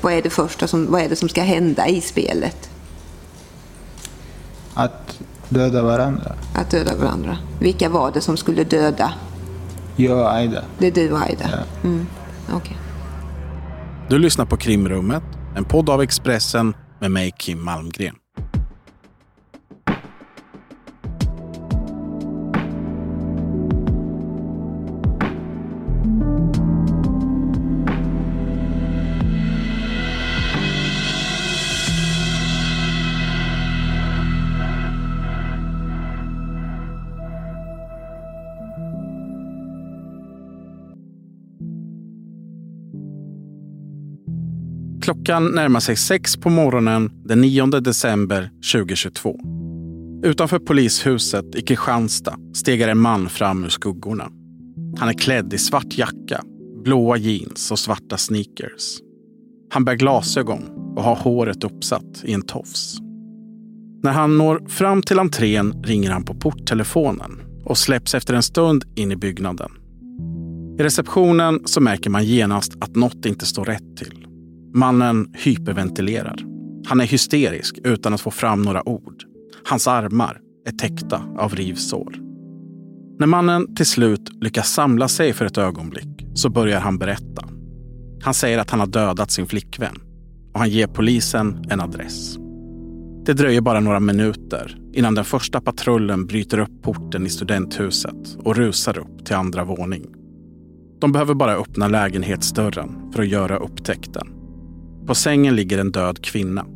Vad är det första som, vad är det som ska hända i spelet? Att döda varandra. Att döda varandra. Vilka var det som skulle döda? Jag och Aida. Det är du och Aida? Ja. Mm. Okej. Du lyssnar på Krimrummet, en podd av Expressen med mig Kim Malmgren. Klockan närmar sig sex på morgonen den 9 december 2022. Utanför polishuset i Kristianstad stegar en man fram ur skuggorna. Han är klädd i svart jacka, blåa jeans och svarta sneakers. Han bär glasögon och har håret uppsatt i en tofs. När han når fram till entrén ringer han på porttelefonen och släpps efter en stund in i byggnaden. I receptionen så märker man genast att något inte står rätt till. Mannen hyperventilerar. Han är hysterisk utan att få fram några ord. Hans armar är täckta av rivsår. När mannen till slut lyckas samla sig för ett ögonblick så börjar han berätta. Han säger att han har dödat sin flickvän och han ger polisen en adress. Det dröjer bara några minuter innan den första patrullen bryter upp porten i studenthuset och rusar upp till andra våning. De behöver bara öppna lägenhetsdörren för att göra upptäckten. På sängen ligger en död kvinna.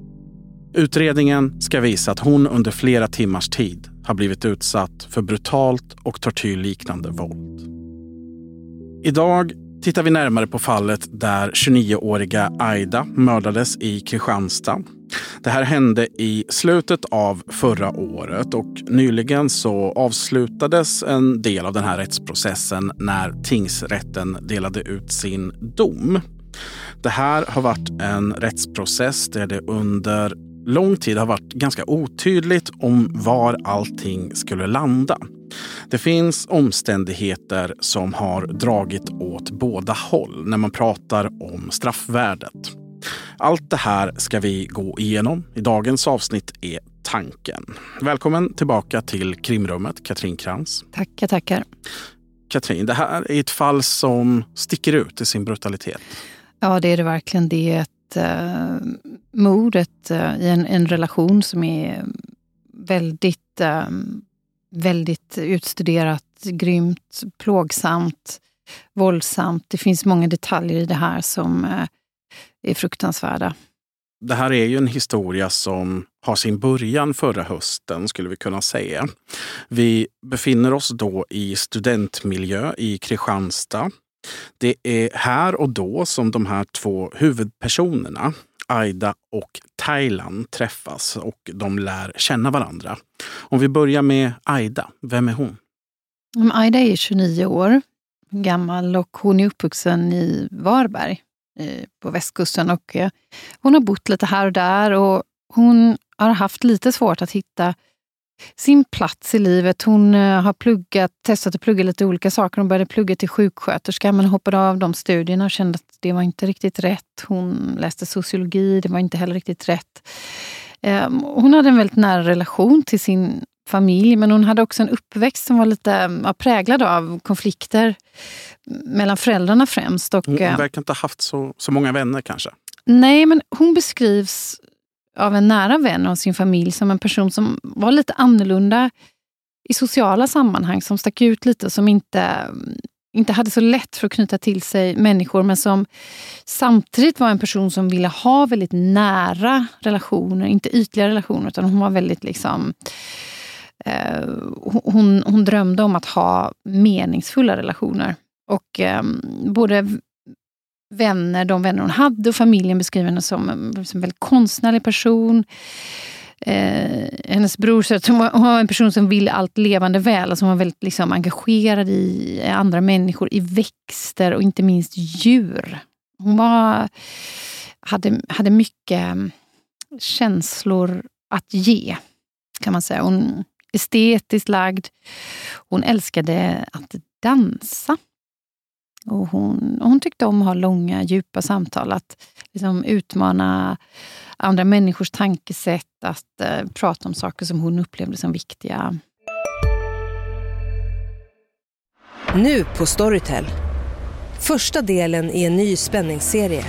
Utredningen ska visa att hon under flera timmars tid har blivit utsatt för brutalt och tortyrliknande våld. Idag tittar vi närmare på fallet där 29-åriga Aida mördades i Kristianstad. Det här hände i slutet av förra året och nyligen så avslutades en del av den här rättsprocessen när tingsrätten delade ut sin dom. Det här har varit en rättsprocess där det under lång tid har varit ganska otydligt om var allting skulle landa. Det finns omständigheter som har dragit åt båda håll när man pratar om straffvärdet. Allt det här ska vi gå igenom. I dagens avsnitt är tanken. Välkommen tillbaka till krimrummet, Katrin Krantz. Tackar, tackar. Katrin, det här är ett fall som sticker ut i sin brutalitet. Ja, det är det verkligen. Det är ett eh, äh, mord ett, eh, i en, en, relation som är väldigt, äh, väldigt utstuderat, grymt, plågsamt, våldsamt. Det finns många detaljer i det här som äh, är fruktansvärda. Det här är ju en historia som har sin början förra hösten, skulle vi kunna säga. Vi befinner oss då i studentmiljö i Kristianstad. Det är här och då som de här två huvudpersonerna, Aida och Thailand, träffas och de lär känna varandra. Om vi börjar med Aida, vem är hon? Mm, Aida är 29 år gammal och hon är uppvuxen i Varberg eh, på västkusten. Och eh, hon har bott lite här och där och hon har haft lite svårt att hitta sin plats i livet. Hon eh, har pluggat, testat att plugga lite olika saker. Hon började plugga till sjuksköterska men hoppade av de studierna och kände att det var inte riktigt rätt. Hon läste sociologi, det var inte heller riktigt rätt. Ehm, hon hade en väldigt nära relation till sin familj men hon hade också en uppväxt som var lite ja, präglad av konflikter mellan föräldrarna främst. Och, hon verkar inte ha haft så, så många vänner kanske? Nej, men hon beskrivs av en nära vän av sin familj som en person som var lite annorlunda i sociala sammanhang, som stack ut lite, som inte, mm, inte hade så lätt för att knyta till sig människor, men som samtidigt var en person som ville ha väldigt nära relationer, inte ytliga relationer, utan hon var väldigt liksom eh, hon, hon drömde om att ha meningsfulla relationer. Och eh, både vänner, de vänner hon hade och familjen beskriver henne som, som en väldigt konstnärlig person. Eh, hennes bror säger att hon var, hon var, en person som ville allt levande väl. Alltså hon var väldigt liksom, engagerad i andra människor, i växter och inte minst djur. Hon var, hade, hade mycket mm, känslor att ge, kan man säga. Hon estetiskt lagd. Hon älskade att dansa. Och hon, hon tyckte om att ha långa, djupa samtal. Att liksom utmana andra människors tankesätt. Att eh, prata om saker som hon upplevde som viktiga. Nu på Storytel. Första delen i en ny spänningsserie.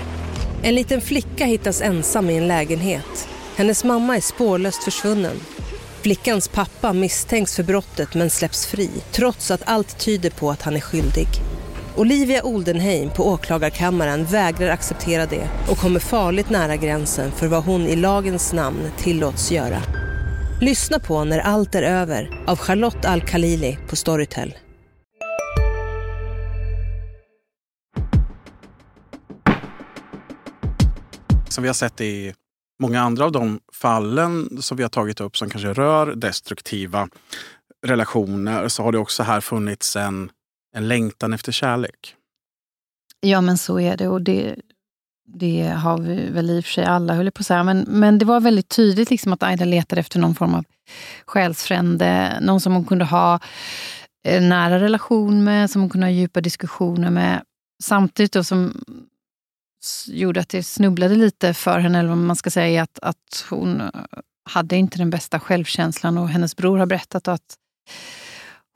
En liten flicka hittas ensam i en lägenhet. Hennes mamma är spårlöst försvunnen. Flickans pappa misstänks för brottet men släpps fri trots att allt tyder på att han är skyldig. Olivia Oldenheim på åklagarkammaren vägrar acceptera det och kommer farligt nära gränsen för vad hon i lagens namn tillåts göra. Lyssna på När allt är över av Charlotte Al-Khalili på Storytel. Som vi har sett i många andra av de fallen som vi har tagit upp som kanske rör destruktiva relationer så har det också här funnits en, en längtan efter kärlek. Ja, men så är det. Och det, det har vi väl i och för sig alla, höll på att säga. Men, men det var väldigt tydligt liksom att Aida letade efter någon form av själsfrände. Någon som hon kunde ha en nära relation med, som hon kunde ha djupa diskussioner med. Samtidigt då som gjorde att det snubblade lite för henne, eller vad man ska säga, att, att hon hade inte den bästa självkänslan och hennes bror har berättat att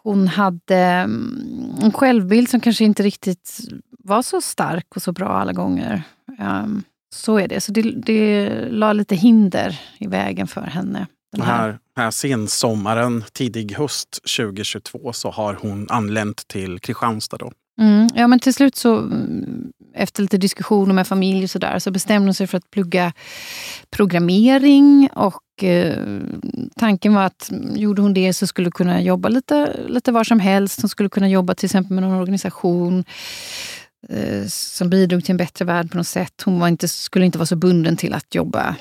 hon hade mm, en självbild som kanske inte riktigt var så stark och så bra alla gånger. Um, så är det. Så det, det la lite hinder i vägen för henne. Den här. Här, här sensommaren, tidig höst 2022, så har hon anlänt till Kristianstad. Då. Mm, ja, men till slut så mm, efter lite diskussioner med familj och så, där, så bestämde hon sig för att plugga programmering. Och eh, Tanken var att gjorde hon det så skulle hon kunna jobba lite, lite var som helst. Hon skulle kunna jobba till exempel med någon organisation eh, som bidrog till en bättre värld på något sätt. Hon var inte, skulle inte vara så bunden till att jobba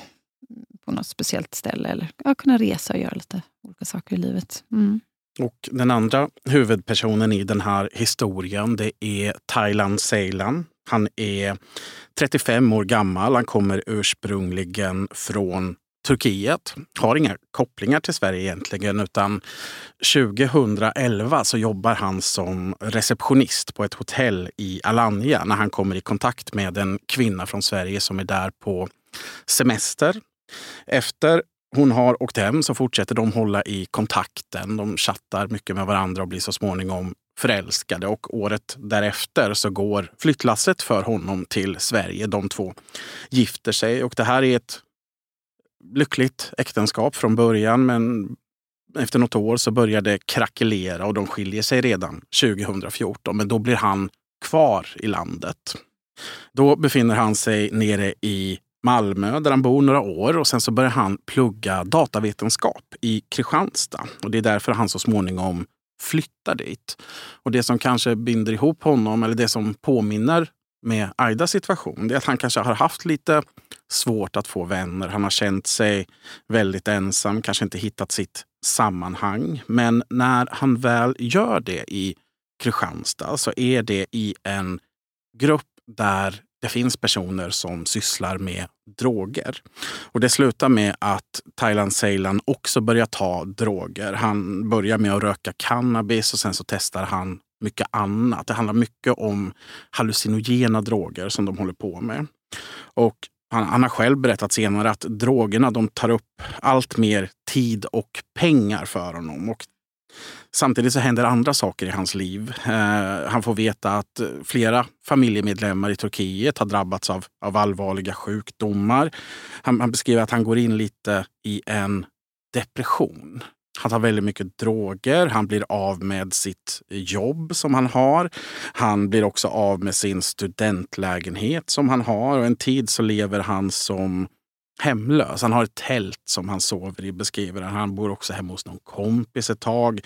på något speciellt ställe. Eller ja, kunna resa och göra lite olika saker i livet. Mm. Och den andra huvudpersonen i den här historien det är Thailand Ceylan. Han är 35 år gammal. Han kommer ursprungligen från Turkiet. Har inga kopplingar till Sverige egentligen utan 2011 så jobbar han som receptionist på ett hotell i Alanya när han kommer i kontakt med en kvinna från Sverige som är där på semester. Efter hon har åkt hem så fortsätter de hålla i kontakten. De chattar mycket med varandra och blir så småningom förälskade. Och året därefter så går flyttlasset för honom till Sverige. De två gifter sig och det här är ett lyckligt äktenskap från början men efter något år så börjar det krackelera och de skiljer sig redan 2014. Men då blir han kvar i landet. Då befinner han sig nere i Malmö där han bor några år och sen så börjar han plugga datavetenskap i Kristianstad. Och det är därför han så småningom flyttar dit. Och det som kanske binder ihop honom, eller det som påminner med Aidas situation, det är att han kanske har haft lite svårt att få vänner. Han har känt sig väldigt ensam, kanske inte hittat sitt sammanhang. Men när han väl gör det i Kristianstad så är det i en grupp där det finns personer som sysslar med droger. Och det slutar med att Thailand Ceylan också börjar ta droger. Han börjar med att röka cannabis och sen så testar han mycket annat. Det handlar mycket om hallucinogena droger som de håller på med. Och han, han, har själv berättat senare att drogerna de tar upp allt mer tid och pengar för honom. Och Samtidigt så händer andra saker i hans liv. Eh, han får veta att flera familjemedlemmar i Turkiet har drabbats av, av allvarliga sjukdomar. Han, han beskriver att han går in lite i en depression. Han tar väldigt mycket droger. Han blir av med sitt jobb som han har. Han blir också av med sin studentlägenhet som han har. Och en tid så lever han som hemlös. Han har ett tält som han sover i, beskriver han. Han bor också hemma hos någon kompis ett tag.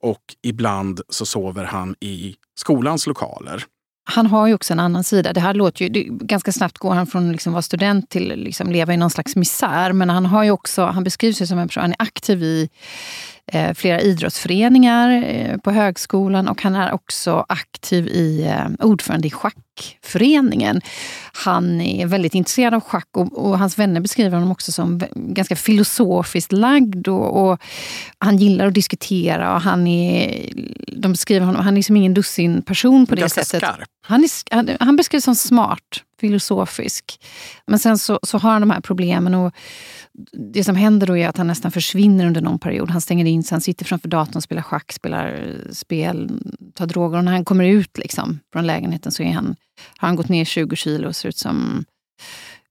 Och ibland så sover han i skolans lokaler. Han har ju också en annan sida. Det här låter ju, det, ganska snabbt går han från att liksom vara student till att liksom leva i någon slags misär. Men han har ju också, han beskrivs ju som en person, han är aktiv i flera idrottsföreningar eh, på högskolan och han är också aktiv i eh, ordförande i schackföreningen. Han är väldigt intresserad av schack och, och hans vänner beskriver honom också som ganska filosofiskt lagd och, och han gillar att diskutera och han är, de beskriver honom, han är som ingen dussinperson på det Ganska sättet. skarp. Han, är, han, han beskrivs som smart, filosofisk. Men sen så, så har han de här problemen. och Det som händer då är att han nästan försvinner under någon period. Han stänger in sig, han sitter framför datorn, spelar schack, spelar spel, tar droger. Och när han kommer ut liksom, från lägenheten så är han, har han gått ner 20 kilo och ser ut som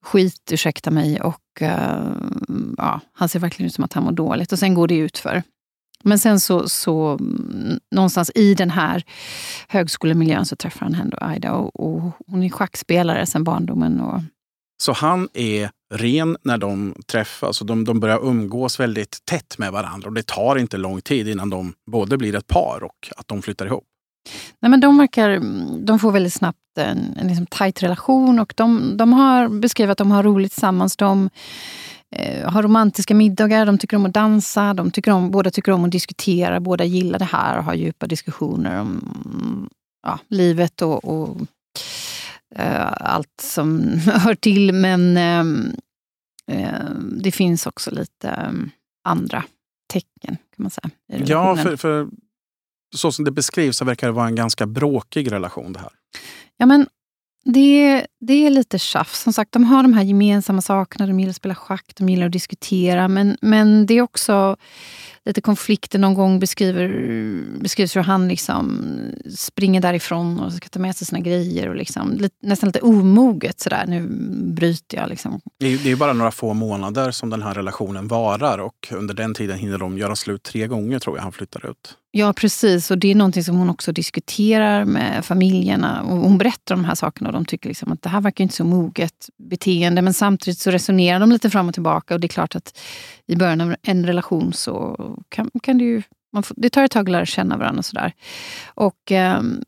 skit, ursäkta mig. Och uh, ja, Han ser verkligen ut som att han mår dåligt. Och sen går det ut för. Men sen så, så någonstans i den här högskolemiljön så träffar han ändå Aida. Och, och hon är schackspelare sedan barndomen. Och, Så han är ren när de träffas och de, de börjar umgås väldigt tätt med varandra. Och det tar inte lång tid innan de både blir ett par och att de flyttar ihop. Nej, men de, verkar, de får väldigt snabbt en, en liksom tajt relation och de, de har beskrivit att de har roligt tillsammans. De eh, har romantiska middagar, de tycker om att dansa, de tycker om, båda tycker om att diskutera, båda gillar det här och har djupa diskussioner om ja, livet och, och eh, allt som hör till. Men eh, eh, det finns också lite eh, andra tecken kan man säga. Ja, för, för så som det beskrivs så verkar det vara en ganska bråkig relation det här. Ja, men det, det är lite tjafs. Som sagt, de har de här gemensamma sakerna. De gillar att spela schack, de gillar att diskutera. Men, men det är också lite konflikter. Någon gång beskriver, beskrivs hur han liksom springer därifrån och ska ta med sig sina grejer. Och liksom, lite, nästan lite omoget. Sådär. Nu bryter jag. Liksom. Det är, är bara några få månader som den här relationen varar och under den tiden hinner de göra slut tre gånger tror jag han flyttar ut. Ja, precis. Och det är någonting som hon också diskuterar med familjerna. Och hon berättar om de här sakerna och de tycker liksom att det här verkar inte så moget beteende. Men samtidigt så resonerar de lite fram och tillbaka. Och det är klart att i början av en relation så kan, kan det ju... Man får, det tar ett tag att lära känna varandra och sådär. Och ehm,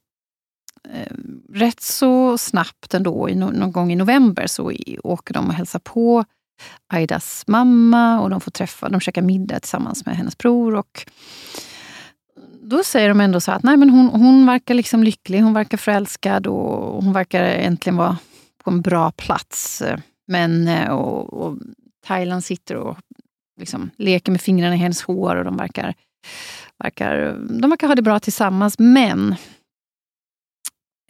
eh, rätt så snabbt ändå, någon gång i november, så åker de och hälsar på Aidas mamma och de får träffa, de käkar middag tillsammans med hennes bror. Och då säger de ändå så att nej, men hon, hon verkar liksom lycklig, hon verkar förälskad och hon verkar äntligen vara på en bra plats. Eh, men eh, och, och Thailand sitter och liksom leker med fingrarna i hennes hår och de verkar, verkar, de verkar ha det bra tillsammans. Men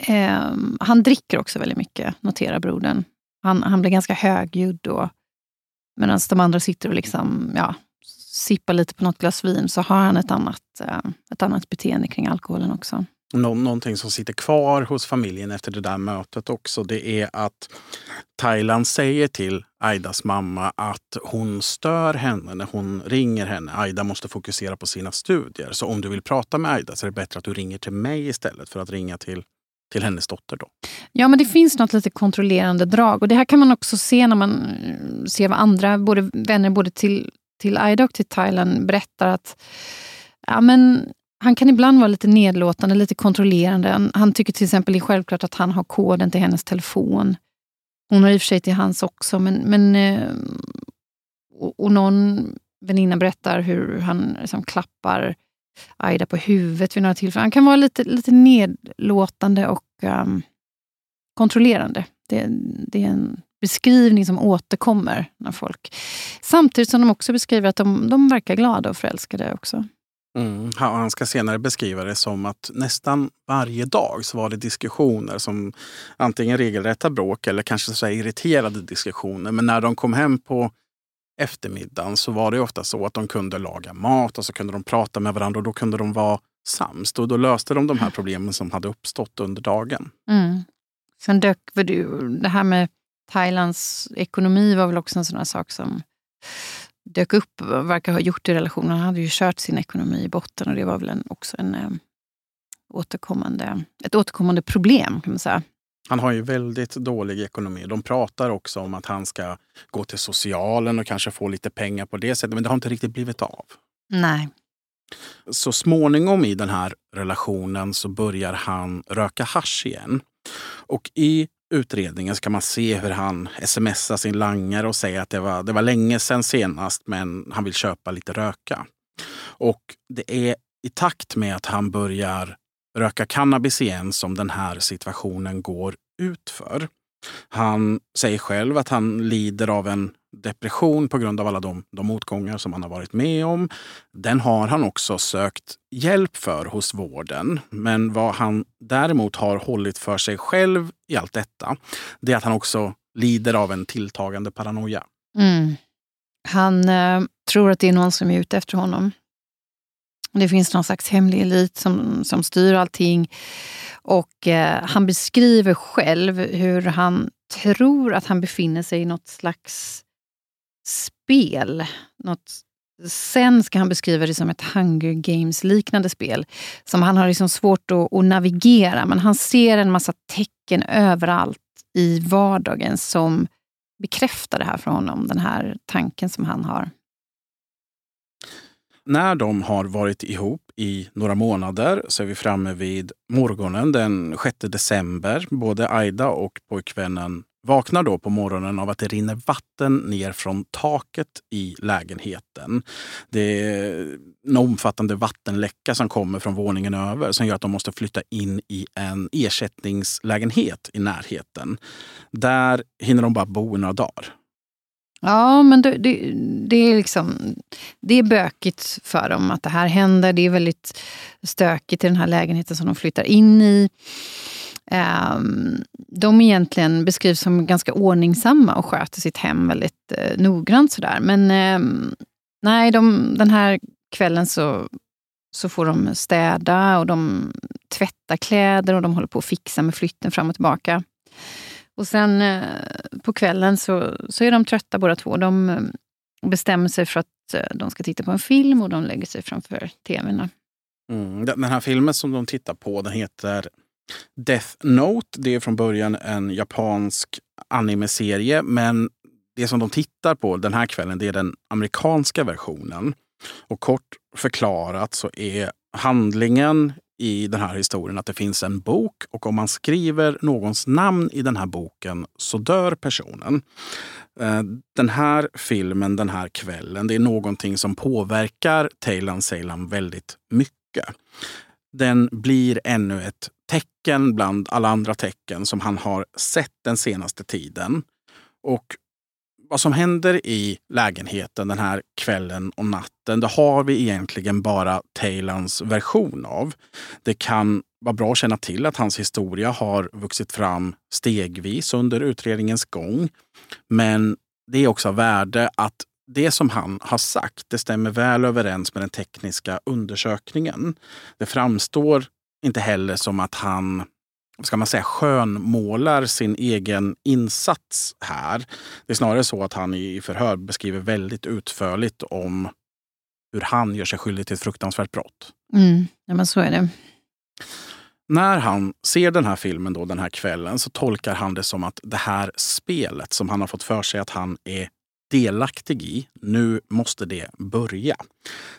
eh, han dricker också väldigt mycket, noterar brodern. Han, han blir ganska högljudd och medan de andra sitter och liksom, ja, sippar lite på något glas vin så har han ett annat, eh, ett annat beteende kring alkoholen också. Nå någonting som sitter kvar hos familjen efter det där mötet också, det är att Thailand säger till Aidas mamma att hon stör henne när hon ringer henne. Aida måste fokusera på sina studier. Så om du vill prata med Aida så är det bättre att du ringer till mig istället för att ringa till, till hennes dotter. Då. Ja, men det finns något lite kontrollerande drag. Och det här kan man också se när man eh, ser vad andra både, vänner både till, till Aida och till Thailand berättar att ja, men han kan ibland vara lite nedlåtande, lite kontrollerande. Han, han tycker till exempel det är självklart att han har koden till hennes telefon. Hon har i och för sig till hans också, men, men eh, och, och någon väninna berättar hur han liksom klappar Aida på huvudet vid några tillfällen. Han kan vara lite, lite nedlåtande och um, kontrollerande. Det, det är en beskrivning som återkommer när folk... Samtidigt som de också beskriver att de, de verkar glada och förälskade också. Mm. Han ska senare beskriva det som att nästan varje dag så var det diskussioner som antingen regelrätta bråk eller kanske så irriterade diskussioner. Men när de kom hem på eftermiddagen så var det ofta så att de kunde laga mat och så kunde de prata med varandra och då kunde de vara sams. Och då löste de de här problemen som hade uppstått under dagen. Mm. Sen dök det här med Thailands ekonomi var väl också en sån här sak som dök upp, verkar ha gjort i relationen. Han hade ju kört sin ekonomi i botten och det var väl en, också en, eh, återkommande, ett återkommande problem kan man säga. Han har ju väldigt dålig ekonomi. De pratar också om att han ska gå till socialen och kanske få lite pengar på det sättet. Men det har inte riktigt blivit av. Nej. Så småningom i den här relationen så börjar han röka hasch igen. Och i utredningen ska man se hur han smsar sin langare och säger att det var, det var länge sedan senast men han vill köpa lite röka. Och det är i takt med att han börjar röka cannabis igen som den här situationen går utför. Han säger själv att han lider av en depression på grund av alla de, de motgångar som han har varit med om. Den har han också sökt hjälp för hos vården. Men vad han däremot har hållit för sig själv i allt detta, det är att han också lider av en tilltagande paranoia. Mm. Han eh, tror att det är någon som är ute efter honom. Det finns någon slags hemlig elit som, som styr allting. Och eh, han beskriver själv hur han tror att han befinner sig i något slags spel. Något, sen ska han beskriva det som ett Hunger Games-liknande spel som han har liksom svårt att, att navigera. Men han ser en massa tecken överallt i vardagen som bekräftar det här för honom, den här tanken som han har. När de har varit ihop i några månader så är vi framme vid morgonen den 6 december. Både Aida och pojkvännen vaknar då på morgonen av att det rinner vatten ner från taket i lägenheten. Det är en omfattande vattenläcka som kommer från våningen över som gör att de måste flytta in i en ersättningslägenhet i närheten. Där hinner de bara bo några dagar. Ja, men det, det, det, är liksom, det är bökigt för dem att det här händer. Det är väldigt stökigt i den här lägenheten som de flyttar in i. Ehm, de egentligen beskrivs som ganska ordningsamma och sköter sitt hem väldigt eh, noggrant. Sådär. Men ehm, nej, de, den här kvällen så, så får de städa och de tvättar kläder och de håller på att fixa med flytten fram och tillbaka. Och sen eh, på kvällen så, så är de trötta båda två. De eh, bestämmer sig för att eh, de ska titta på en film och de lägger sig framför tvn. Mm, den här filmen som de tittar på den heter Death Note, det är från början en japansk anime-serie, men det som de tittar på den här kvällen det är den amerikanska versionen. Och kort förklarat så är handlingen i den här historien att det finns en bok och om man skriver någons namn i den här boken så dör personen. Eh, den här filmen, den här kvällen, det är någonting som påverkar Taylan Saylan väldigt mycket. Den blir ännu ett tecken bland alla andra tecken som han har sett den senaste tiden. Och vad som händer i lägenheten den här kvällen och natten, det har vi egentligen bara Taylans version av. Det kan vara bra att känna till att hans historia har vuxit fram stegvis under utredningens gång. Men det är också av värde att det som han har sagt det stämmer väl överens med den tekniska undersökningen. Det framstår inte heller som att han ska man säga, skönmålar sin egen insats här. Det är snarare så att han i förhör beskriver väldigt utförligt om hur han gör sig skyldig till ett fruktansvärt brott. Mm, ja, men så är det. När han ser den här filmen då, den här kvällen så tolkar han det som att det här spelet som han har fått för sig att han är delaktig i. Nu måste det börja.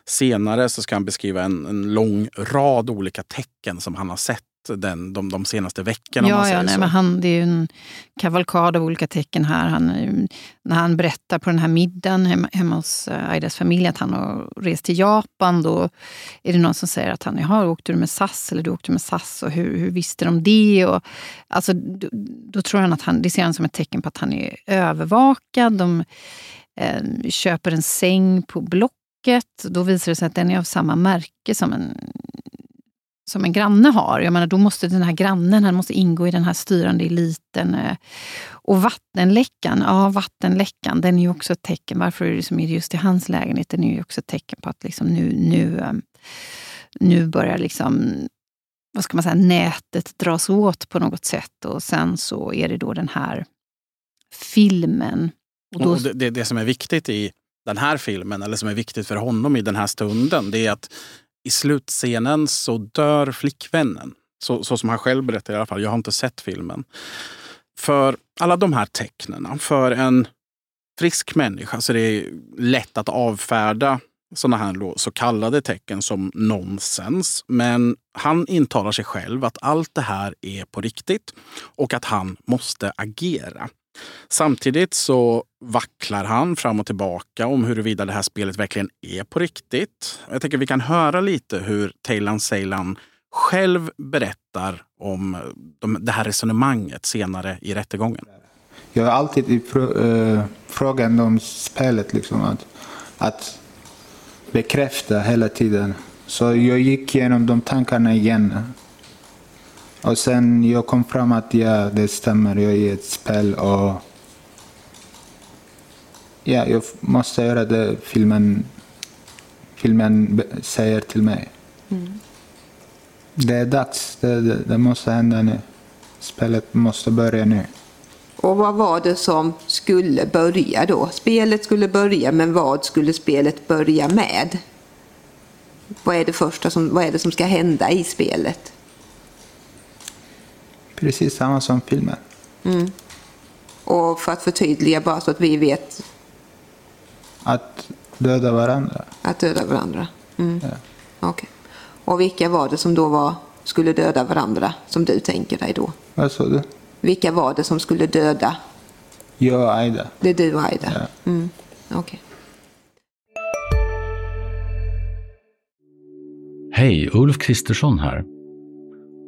Senare så ska han beskriva en, en lång rad olika tecken som han har sett den, de, de senaste veckorna. Ja, ja nej, men han, det är ju en kavalkad av olika tecken här. Han, när han berättar på den här middagen hemma, hemma hos eh, Aidas familj att han har rest till Japan, då är det någon som säger att han har åkte du med SAS eller du åkte med SAS och hur, hur visste de det? Och, alltså, då, då tror han att han, det ser han som ett tecken på att han är övervakad. De eh, köper en säng på Blocket. Då visar det sig att den är av samma märke som en som en granne har. Jag menar, då måste den här grannen han måste ingå i den här styrande eliten. Eh. Och vattenläckan, ja vattenläckan, den är ju också ett tecken. Varför är det som är just i hans lägenhet? Den är ju också ett tecken på att liksom nu, nu, ehm, nu börjar liksom, vad ska man säga, nätet dras åt på något sätt. Och sen så är det då den här filmen. Och, då... och det, det, det som är viktigt i den här filmen, eller som är viktigt för honom i den här stunden, det är att i slutscenen så dör flickvännen. Så, så som han själv berättar i alla fall. Jag har inte sett filmen. För alla de här tecknen, för en frisk människa så det är lätt att avfärda sådana här så kallade tecken som nonsens. Men han intalar sig själv att allt det här är på riktigt och att han måste agera. Samtidigt så vacklar han fram och tillbaka om huruvida det här spelet verkligen är på riktigt. Jag tänker vi kan höra lite hur Taylan Seylan själv berättar om eh, det här resonemanget senare i rättegången. Jag har alltid i eh, frågan om spelet, liksom, att, att bekräfta hela tiden. Så jag gick igenom de tankarna igen. Och sen jag kom fram att ja, det stämmer, jag är i ett spel och ja, jag måste göra det filmen, filmen säger till mig. Mm. Det är dags, det, det, det måste hända nu. Spelet måste börja nu. Och vad var det som skulle börja då? Spelet skulle börja, men vad skulle spelet börja med? Vad är det första som, vad är det som ska hända i spelet? Precis samma som filmen. Mm. Och för att förtydliga bara så att vi vet. Att döda varandra. Att döda varandra. Mm. Ja. Okay. Och vilka var det som då var, skulle döda varandra, som du tänker dig då? Vad sa du? Vilka var det som skulle döda? Jag och Aida. Det är du och Aida? Ja. Mm. Okay. Hej, Ulf Kristersson här.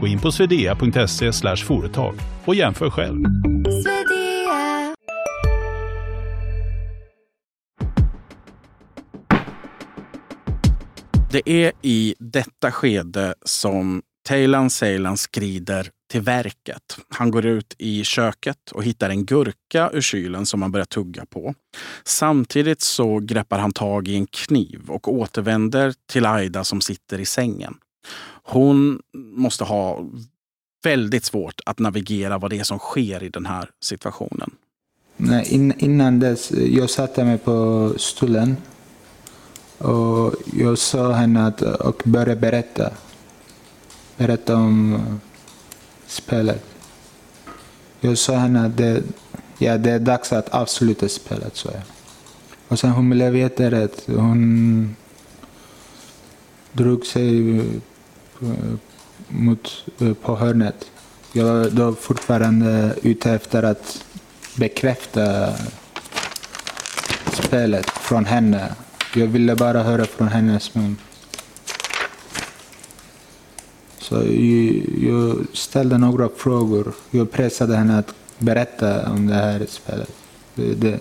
Gå in på swedea.se företag och jämför själv. Det är i detta skede som Taylan Seylan skrider till verket. Han går ut i köket och hittar en gurka ur kylen som han börjar tugga på. Samtidigt så greppar han tag i en kniv och återvänder till Aida som sitter i sängen. Hon måste ha väldigt svårt att navigera vad det är som sker i den här situationen. Nej, innan dess, jag satte mig på stolen och jag sa henne att, och började berätta. Berätta om eh, spelet. Jag sa henne att det, ja, det är dags att avsluta spelet, sa jag. Och sen hon blev jätterädd. Hon drog sig Eh, mot, eh, på hörnet. Jag var då fortfarande ute efter att bekräfta spelet från henne. Jag ville bara höra från hennes mun. Så jag ställde några frågor. Jag pressade henne att berätta om det här spelet. Det, det.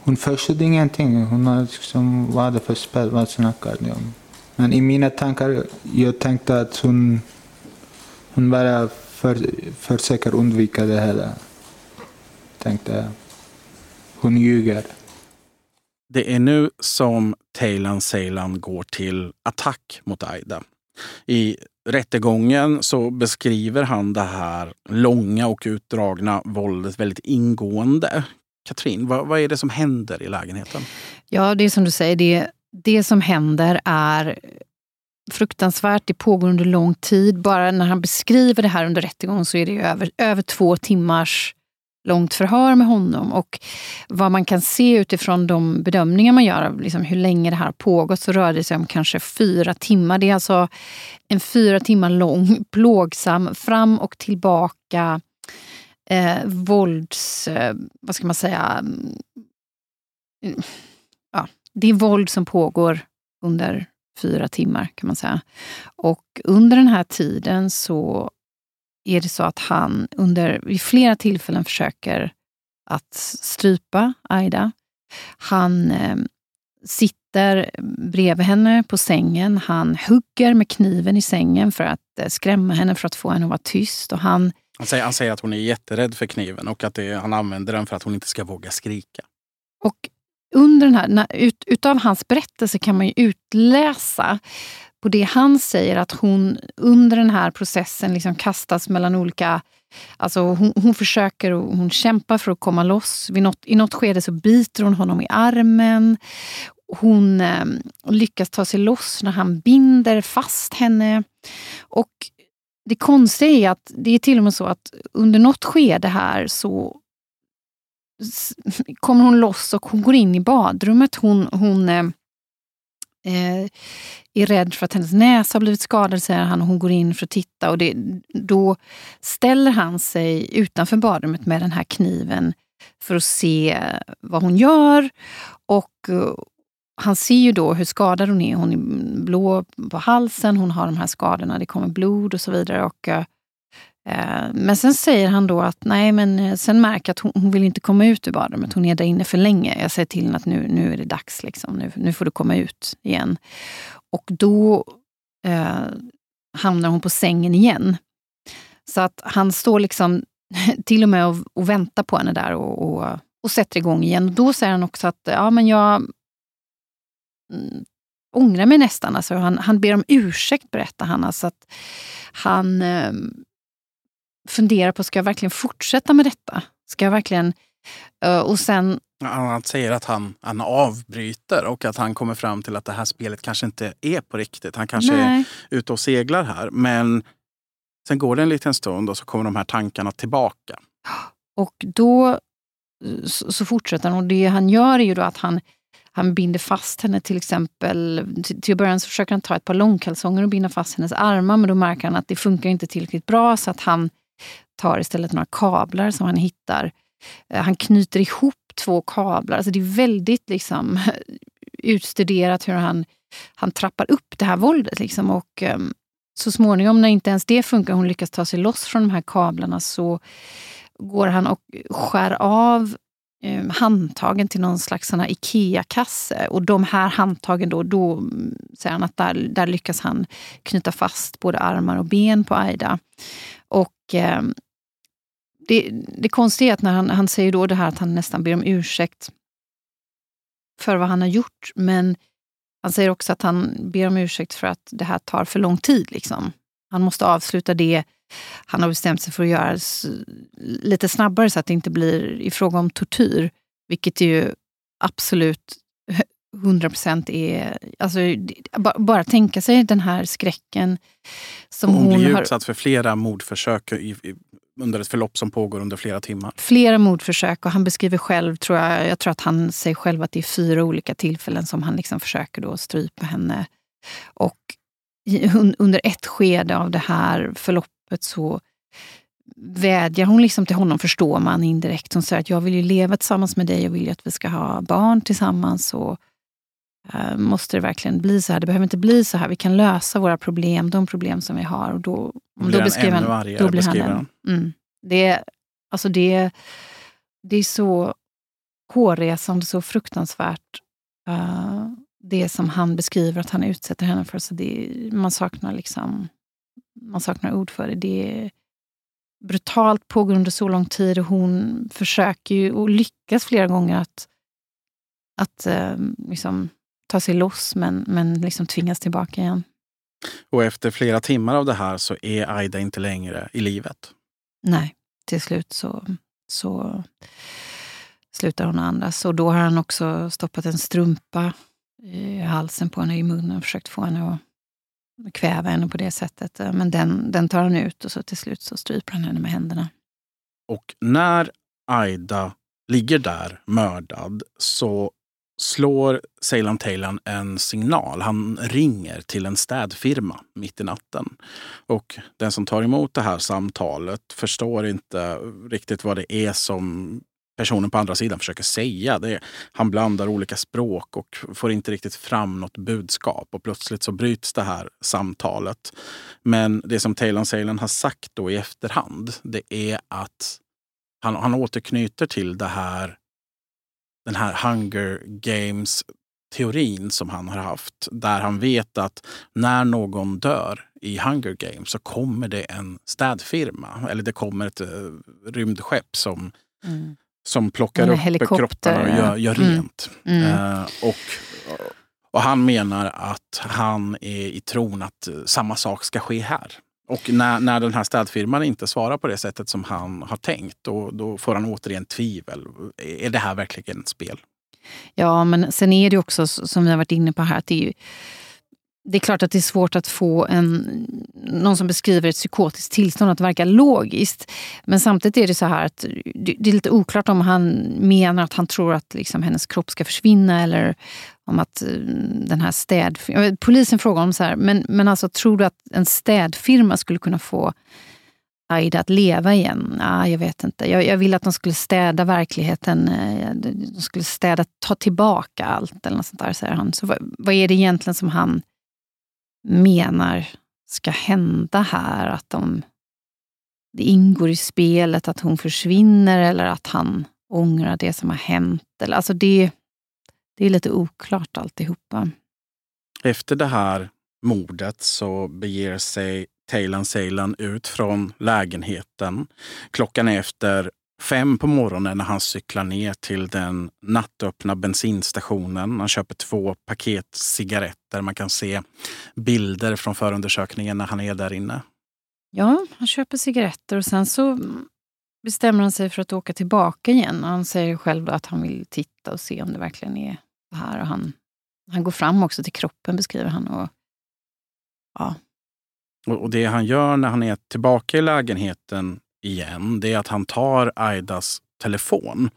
Hon förstod ingenting. Hon liksom, vad är det för spel? Vad snackar ni om? Men i mina tankar, jag tänkte att hon, hon bara för, försöker undvika det hela. Tänkte jag. Hon ljuger. Det är nu som Taylan Seylan går till attack mot Aida. I rättegången så beskriver han det här långa och utdragna våldet väldigt ingående. Katrin, vad, vad är det som händer i lägenheten? Ja, det är som du säger, det, det som händer är fruktansvärt. Det pågår under lång tid. Bara när han beskriver det här under rättegången så är det över, över två timmars långt förhör med honom. Och vad man kan se utifrån de bedömningar man gör av liksom hur länge det här har pågått så rör det sig om kanske fyra timmar. Det är alltså en fyra timmar lång, plågsam, fram och tillbaka eh, vålds... Eh, vad ska man säga? Eh, det är våld som pågår under fyra timmar kan man säga. Och under den här tiden så är det så att han under vid flera tillfällen försöker att strypa Aida. Han eh, sitter bredvid henne på sängen. Han hugger med kniven i sängen för att eh, skrämma henne, för att få henne att vara tyst. Och han, han, säger, han säger att hon är jätterädd för kniven och att det, han använder den för att hon inte ska våga skrika. Och under den här, ut, utav hans berättelse kan man ju utläsa på det han säger, att hon under den här processen liksom kastas mellan olika Alltså hon, hon försöker och hon kämpar för att komma loss. Vid något, I något skede så biter hon honom i armen. Hon eh, lyckas ta sig loss när han binder fast henne. Och det konstiga är att det är till och med så att under något skede här så kommer hon loss och hon går in i badrummet. Hon, hon eh, eh, är rädd för att hennes näsa har blivit skadad, säger han. Och hon går in för att titta. Och det, då ställer han sig utanför badrummet med den här kniven för att se vad hon gör. Och eh, han ser ju då hur skadad hon är. Hon är blå på halsen, hon har de här skadorna, det kommer blod och så vidare. Och, eh, Eh, men sen säger han då att nej, men eh, sen märker att hon, hon, vill inte komma ut ur badrummet. Hon är där inne för länge. Jag säger till henne att nu, nu är det dags. Liksom. Nu, nu får du komma ut igen. Och då eh, hamnar hon på sängen igen. Så att han står liksom till och med och, och väntar på henne där och, och, och sätter igång igen. Och då säger han också att ja, men jag mm, ångrar mig nästan. Alltså han, han ber om ursäkt, berättar han. Alltså att han eh, funderar på, ska jag verkligen fortsätta med detta? Ska jag verkligen... Uh, och sen han säger att han, han avbryter och att han kommer fram till att det här spelet kanske inte är på riktigt. Han kanske Nej. är ute och seglar här. Men sen går det en liten stund och så kommer de här tankarna tillbaka. Och då så, så fortsätter han. Och det han gör är ju då att han, han binder fast henne till exempel. Till, till början så försöker han ta ett par långkalsonger och binda fast hennes armar. Men då märker han att det funkar inte tillräckligt bra så att han tar istället några kablar som han hittar. Eh, han knyter ihop två kablar. Alltså det är väldigt liksom, utstuderat hur han, han trappar upp det här våldet. Liksom. Och, um, så småningom, när inte ens det funkar, hon lyckas ta sig loss från de här kablarna, så går han och skär av um, handtagen till någon slags IKEA-kasse. Och de här handtagen, då, då mm, säger han att där, där lyckas han knyta fast både armar och ben på Aida. Och eh, det, det konstiga är att när han, han säger då det här att han nästan ber om ursäkt för vad han har gjort, men han säger också att han ber om ursäkt för att det här tar för lång tid. Liksom. Han måste avsluta det han har bestämt sig för att göra lite snabbare så att det inte blir i fråga om tortyr. Vilket ju absolut 100 procent är... Alltså, bara, tänka sig den här skräcken som hon, hon blir har... utsatt för flera mordförsök i, i, under ett förlopp som pågår under flera timmar. Flera mordförsök och han beskriver själv, tror jag, jag tror att han säger själv att det är fyra olika tillfällen som han liksom försöker då strypa henne. Och under ett skede av det här förloppet så vädjar hon liksom till honom, förstår man indirekt. Hon säger att jag vill ju leva tillsammans med dig, jag vill ju att vi ska ha barn tillsammans. Och, måste det verkligen bli så här? Det behöver inte bli så här. Vi kan lösa våra problem, de problem som vi har. Och då, då beskriver han ännu argare. Då blir han. Mm, det, alltså det, det är så hårresande, så fruktansvärt. Uh, det som han beskriver att han utsätter henne för. Så det, man, saknar liksom, man saknar ord för det. Det är brutalt, pågår under så lång tid och hon försöker ju och lyckas flera gånger att, att uh, liksom, ta sig loss men, men liksom tvingas tillbaka igen. Och efter flera timmar av det här så är Aida inte längre i livet. Nej, till slut så, så slutar hon andas. Och då har han också stoppat en strumpa i halsen på henne, i munnen, och försökt få henne att kväva henne på det sättet. Men den, den tar han ut och så till slut så stryper han henne med händerna. Och när Aida ligger där mördad så slår Ceylan Taylor en signal. Han ringer till en städfirma mitt i natten. Och den som tar emot det här samtalet förstår inte riktigt vad det är som personen på andra sidan försöker säga. Det är, han blandar olika språk och får inte riktigt fram något budskap. Och plötsligt så bryts det här samtalet. Men det som Taylor Salen har sagt då i efterhand, det är att han, han återknyter till det här den här Hunger Games-teorin som han har haft. Där han vet att när någon dör i Hunger Games så kommer det en städfirma. Eller det kommer ett uh, rymdskepp som, mm. som plockar upp kropparna och gör, gör mm. rent. Uh, och, Och han menar att han är i tron att samma sak ska ske här. Och när, när den här städfirman inte svarar på det sättet som han har tänkt, då, då får han återigen tvivel. Är det här verkligen ett spel? Ja, men sen är det också som vi har varit inne på här, att det är, ju, det är klart att det är svårt att få en, någon som beskriver ett psykotiskt tillstånd att verka logiskt. Men samtidigt är det så här att det är lite oklart om han menar att han tror att liksom hennes kropp ska försvinna eller om att eh, den här städ... Polisen frågar om så här, men, men alltså tror du att en städfirma skulle kunna få Aida att leva igen? Ah, jag vet inte. Jag, jag vill att de skulle städa verkligheten. Eh, de skulle städa, ta tillbaka allt eller något sånt där, säger han. Så vad, vad är det egentligen som han menar ska hända här? Att de, det ingår i spelet att hon försvinner eller att han ångrar det som har hänt. Eller, alltså det, det är lite oklart alltihopa. Efter det här mordet så beger sig Taylan Seylan ut från lägenheten. Klockan är efter fem på morgonen när han cyklar ner till den nattöppna bensinstationen. Han köper två paket cigaretter. Man kan se bilder från förundersökningen när han är där inne. Ja, han köper cigaretter och sen så bestämmer han sig för att åka tillbaka igen. Han säger själv att han vill titta och se om det verkligen är det här. Och han, han går fram också till kroppen, beskriver han. Och, ja. och det han gör när han är tillbaka i lägenheten igen, det är att han tar Aidas telefon.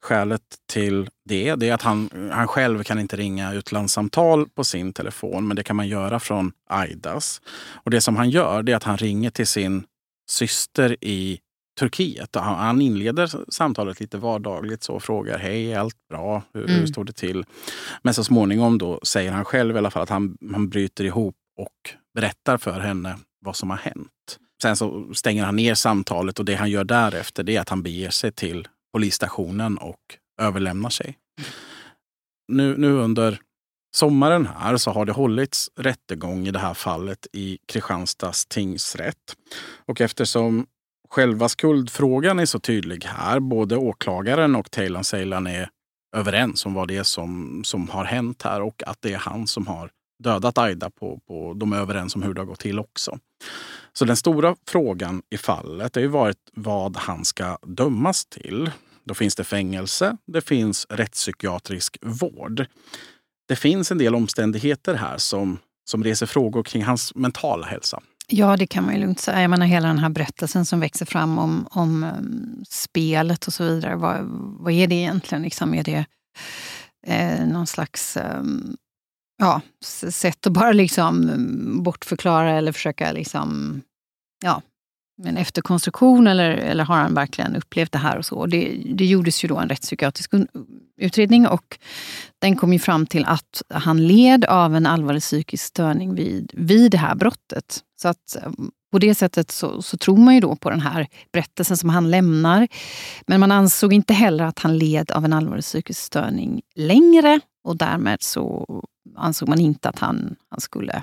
Skälet till det, det är att han, han själv kan inte ringa utlandssamtal på sin telefon, men det kan man göra från Aidas. Och det som han gör, det är att han ringer till sin syster i Turkiet. Han inleder samtalet lite vardagligt så och frågar hej, allt bra? Hur, mm. hur står det till? Men så småningom då säger han själv i alla fall att han, han bryter ihop och berättar för henne vad som har hänt. Sen så stänger han ner samtalet och det han gör därefter det är att han beger sig till polisstationen och överlämnar sig. Nu, nu under sommaren här så har det hållits rättegång i det här fallet i Kristianstads tingsrätt. Och eftersom själva skuldfrågan är så tydlig här, både åklagaren och Taylor Seilan är överens om vad det är som, som har hänt här och att det är han som har dödat Aida. På, på, de är överens om hur det har gått till också. Så den stora frågan i fallet har ju varit vad han ska dömas till. Då finns det fängelse, det finns rättspsykiatrisk vård. Det finns en del omständigheter här som, som reser frågor kring hans mentala hälsa. Ja, det kan man ju lugnt säga. Jag menar hela den här berättelsen som växer fram om, om ehm, spelet och så vidare. Vad, vad är det egentligen? Liksom, är det eh, någon slags eh, ja, sätt att bara liksom ehm, bortförklara eller försöka liksom, ja, en efterkonstruktion eller, eller har han verkligen upplevt det här och så? Det, det gjordes ju då en rättspsykiatrisk utredning och den kom ju fram till att han led av en allvarlig psykisk störning vid, vid det här brottet. Så att eh, på det sättet så, så, tror man ju då på den här berättelsen som han lämnar. Men man ansåg inte heller att han led av en allvarlig psykisk störning längre och därmed så ansåg man inte att han, han skulle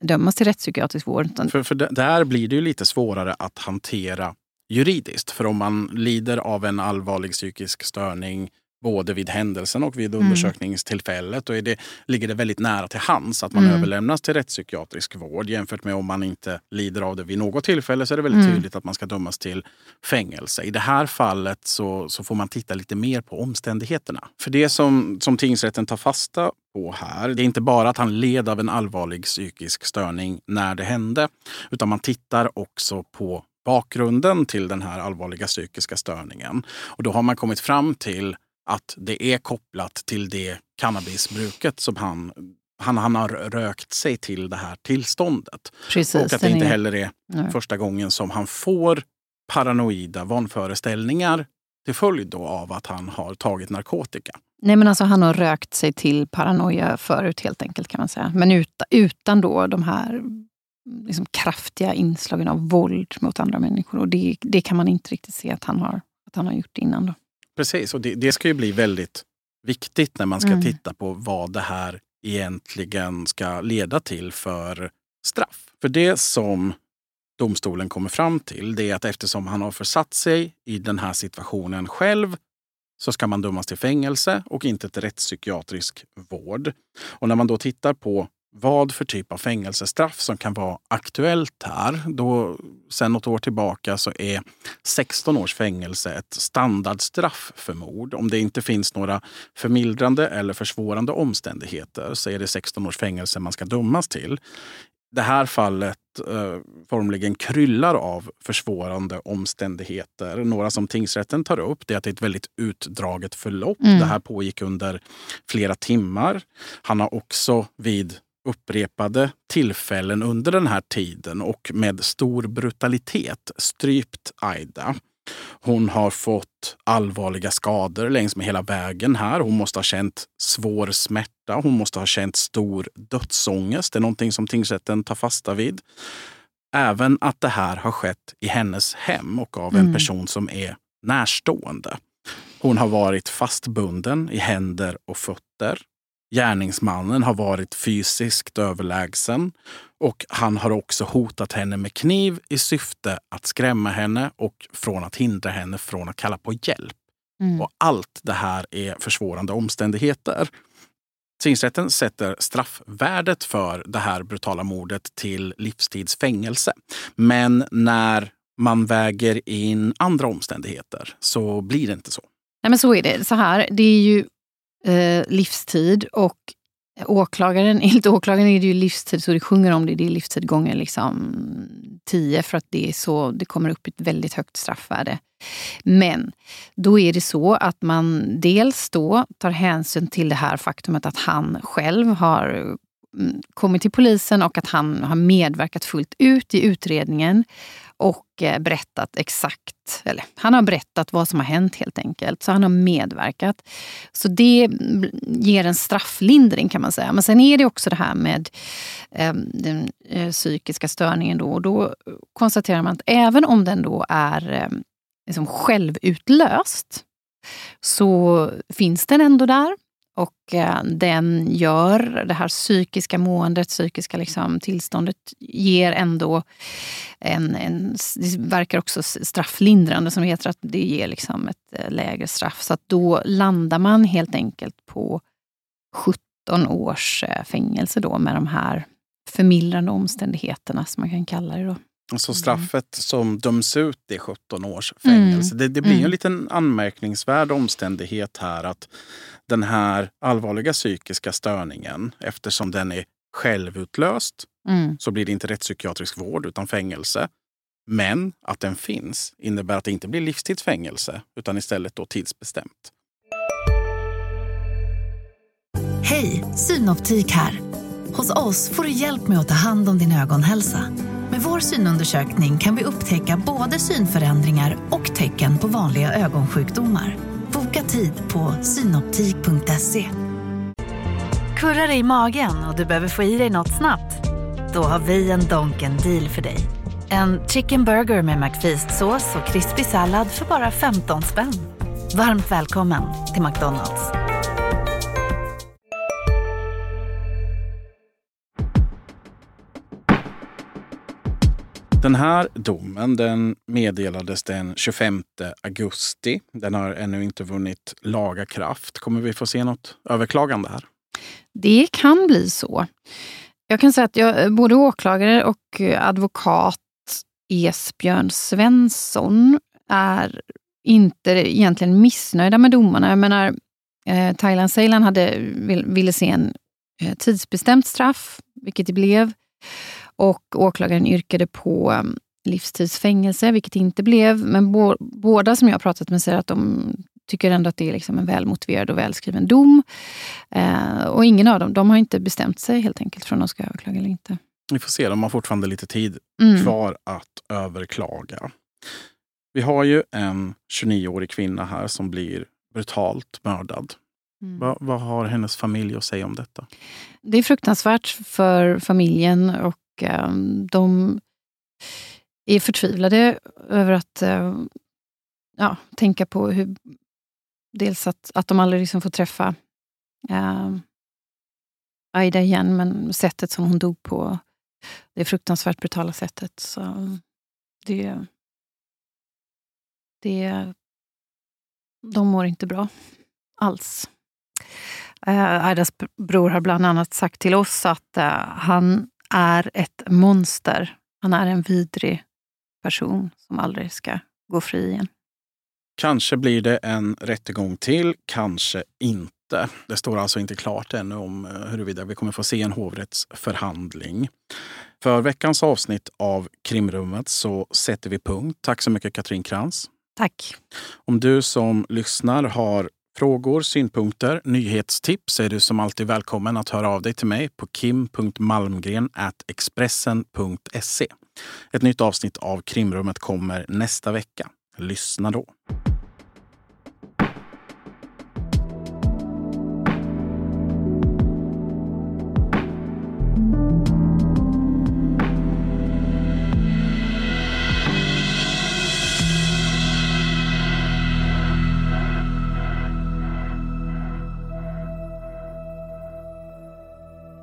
dömas till rättspsykiatrisk vård. För, för där blir det ju lite svårare att hantera juridiskt. För om man lider av en allvarlig psykisk störning både vid händelsen och vid mm. undersökningstillfället. Då är det, ligger det väldigt nära till hands att man mm. överlämnas till rättspsykiatrisk vård jämfört med om man inte lider av det vid något tillfälle så är det väldigt mm. tydligt att man ska dömas till fängelse. I det här fallet så, så får man titta lite mer på omständigheterna. För det som, som tingsrätten tar fasta på här, det är inte bara att han led av en allvarlig psykisk störning när det hände, utan man tittar också på bakgrunden till den här allvarliga psykiska störningen. Och då har man kommit fram till att det är kopplat till det cannabisbruket som han han, han har rökt sig till det här tillståndet. Precis, och att det inte heller är nej. första gången som han får paranoida vanföreställningar till följd av att han har tagit narkotika. Nej men alltså han har rökt sig till paranoia förut helt enkelt kan man säga. Men utan, utan då de här liksom, kraftiga inslagen av våld mot andra människor. Och det, det kan man inte riktigt se att han har, att han har gjort innan. Då. Precis, och det, det ska ju bli väldigt viktigt när man ska mm. titta på vad det här egentligen ska leda till för straff. För det som domstolen kommer fram till det är att eftersom han har försatt sig i den här situationen själv så ska man dömas till fängelse och inte till rättspsykiatrisk vård. Och när man då tittar på vad för typ av fängelsestraff som kan vara aktuellt här. Då, sen något år tillbaka så är 16 års fängelse ett standardstraff för mord. Om det inte finns några förmildrande eller försvårande omständigheter så är det 16 års fängelse man ska dömas till. Det här fallet eh, formligen kryllar av försvårande omständigheter. Några som tingsrätten tar upp det är att det är ett väldigt utdraget förlopp. Mm. Det här pågick under flera timmar. Han har också vid upprepade tillfällen under den här tiden och med stor brutalitet strypt Aida. Hon har fått allvarliga skador längs med hela vägen här. Hon måste ha känt svår smärta. Hon måste ha känt stor dödsångest. Det är någonting som tingsrätten tar fasta vid. Även att det här har skett i hennes hem och av en mm. person som är närstående. Hon har varit fastbunden i händer och fötter. Gärningsmannen har varit fysiskt överlägsen och han har också hotat henne med kniv i syfte att skrämma henne och från att hindra henne från att kalla på hjälp. Mm. Och allt det här är försvårande omständigheter. Tingsrätten sätter straffvärdet för det här brutala mordet till livstidsfängelse. Men när man väger in andra omständigheter så blir det inte så. Nej men så är det. Så här, det är ju eh, livstid och åklagaren, enligt åklagaren är det ju livstid så det sjunger om det, det är livstid gånger liksom 10 för att det, är så, det kommer upp ett väldigt högt straffvärde. Men då är det så att man dels då tar hänsyn till det här faktumet att han själv har Mm, kommit till polisen och att han har medverkat fullt ut i utredningen och eh, berättat exakt, eller han har berättat vad som har hänt helt enkelt. Så han har medverkat. Så det mm, ger en strafflindring kan man säga. Men sen är det också det här med eh, den eh, psykiska störningen. Då, och då konstaterar man att även om den då är eh, liksom självutlöst så finns den ändå där. Och eh, den gör det här psykiska måendet, psykiska liksom, tillståndet, ger ändå en, en... Det verkar också strafflindrande som heter att det ger liksom ett eh, lägre straff. Så att då landar man helt enkelt på 17 års eh, fängelse då med de här förmildrande omständigheterna som man kan kalla det. Då. Så straffet som döms ut är 17 års fängelse. Mm. Det, det, blir mm. en liten anmärkningsvärd omständighet här att den här allvarliga psykiska störningen, eftersom den är självutlöst, mm. så blir det inte rättspsykiatrisk vård utan fängelse. Men att den finns innebär att det inte blir livstidsfängelse utan istället då tidsbestämt. Hej, Synoptik här. Hos oss får du hjälp med att ta hand om din ögonhälsa. Med vår synundersökning kan vi upptäcka både synförändringar och tecken på vanliga ögonsjukdomar. Boka tid på synoptik.se. Kurrar det i magen och du behöver få i dig något snabbt? Då har vi en Donken deal för dig. En chicken burger med McFeast-sås och krispig sallad för bara 15 spänn. Varmt välkommen till McDonalds. Den här domen den meddelades den 25 augusti. Den har ännu inte vunnit laga kraft. Kommer vi få se något överklagande här? Det kan bli så. Jag kan säga att jag, både åklagare och advokat Esbjörn Svensson är inte egentligen missnöjda med domarna. Jag menar, eh, Thailand Ceylan hade, vill, ville se en eh, tidsbestämt straff, vilket det blev. Och åklagaren yrkade på um, livstidsfängelse, vilket det inte blev. Men bo, båda som jag har pratat med säger att de tycker ändå att det är liksom en välmotiverad och välskriven dom. Eh, och ingen av dem de har inte bestämt sig helt enkelt för om de ska överklaga eller inte. Vi får se, de har fortfarande lite tid mm. kvar att överklaga. Vi har ju en 29-årig kvinna här som blir brutalt mördad. Mm. Va, vad har hennes familj att säga om detta? Det är fruktansvärt för familjen och Ehm, de är förtvivlade över att eh, ja, tänka på hur... Dels att, att de aldrig liksom får träffa eh, Aida igen, men sättet som hon dog på. Det fruktansvärt brutala sättet. Så det, det de mår inte bra alls. Eh, Aidas bror har bland annat sagt till oss att eh, han är ett monster. Han är en vidrig person som aldrig ska gå fri igen. Kanske blir det en rättegång till, kanske inte. Det står alltså inte klart ännu om eh, huruvida vi kommer få se en hovrättsförhandling. För veckans avsnitt av Krimrummet så sätter vi punkt. Tack så mycket Katrin Krantz. Tack. Om du som lyssnar har frågor, synpunkter, nyhetstips är du som alltid välkommen att höra av dig till mig på kim.malmgren.expressen.se. Ett nytt avsnitt av Krimrummet kommer nästa vecka. Lyssna då.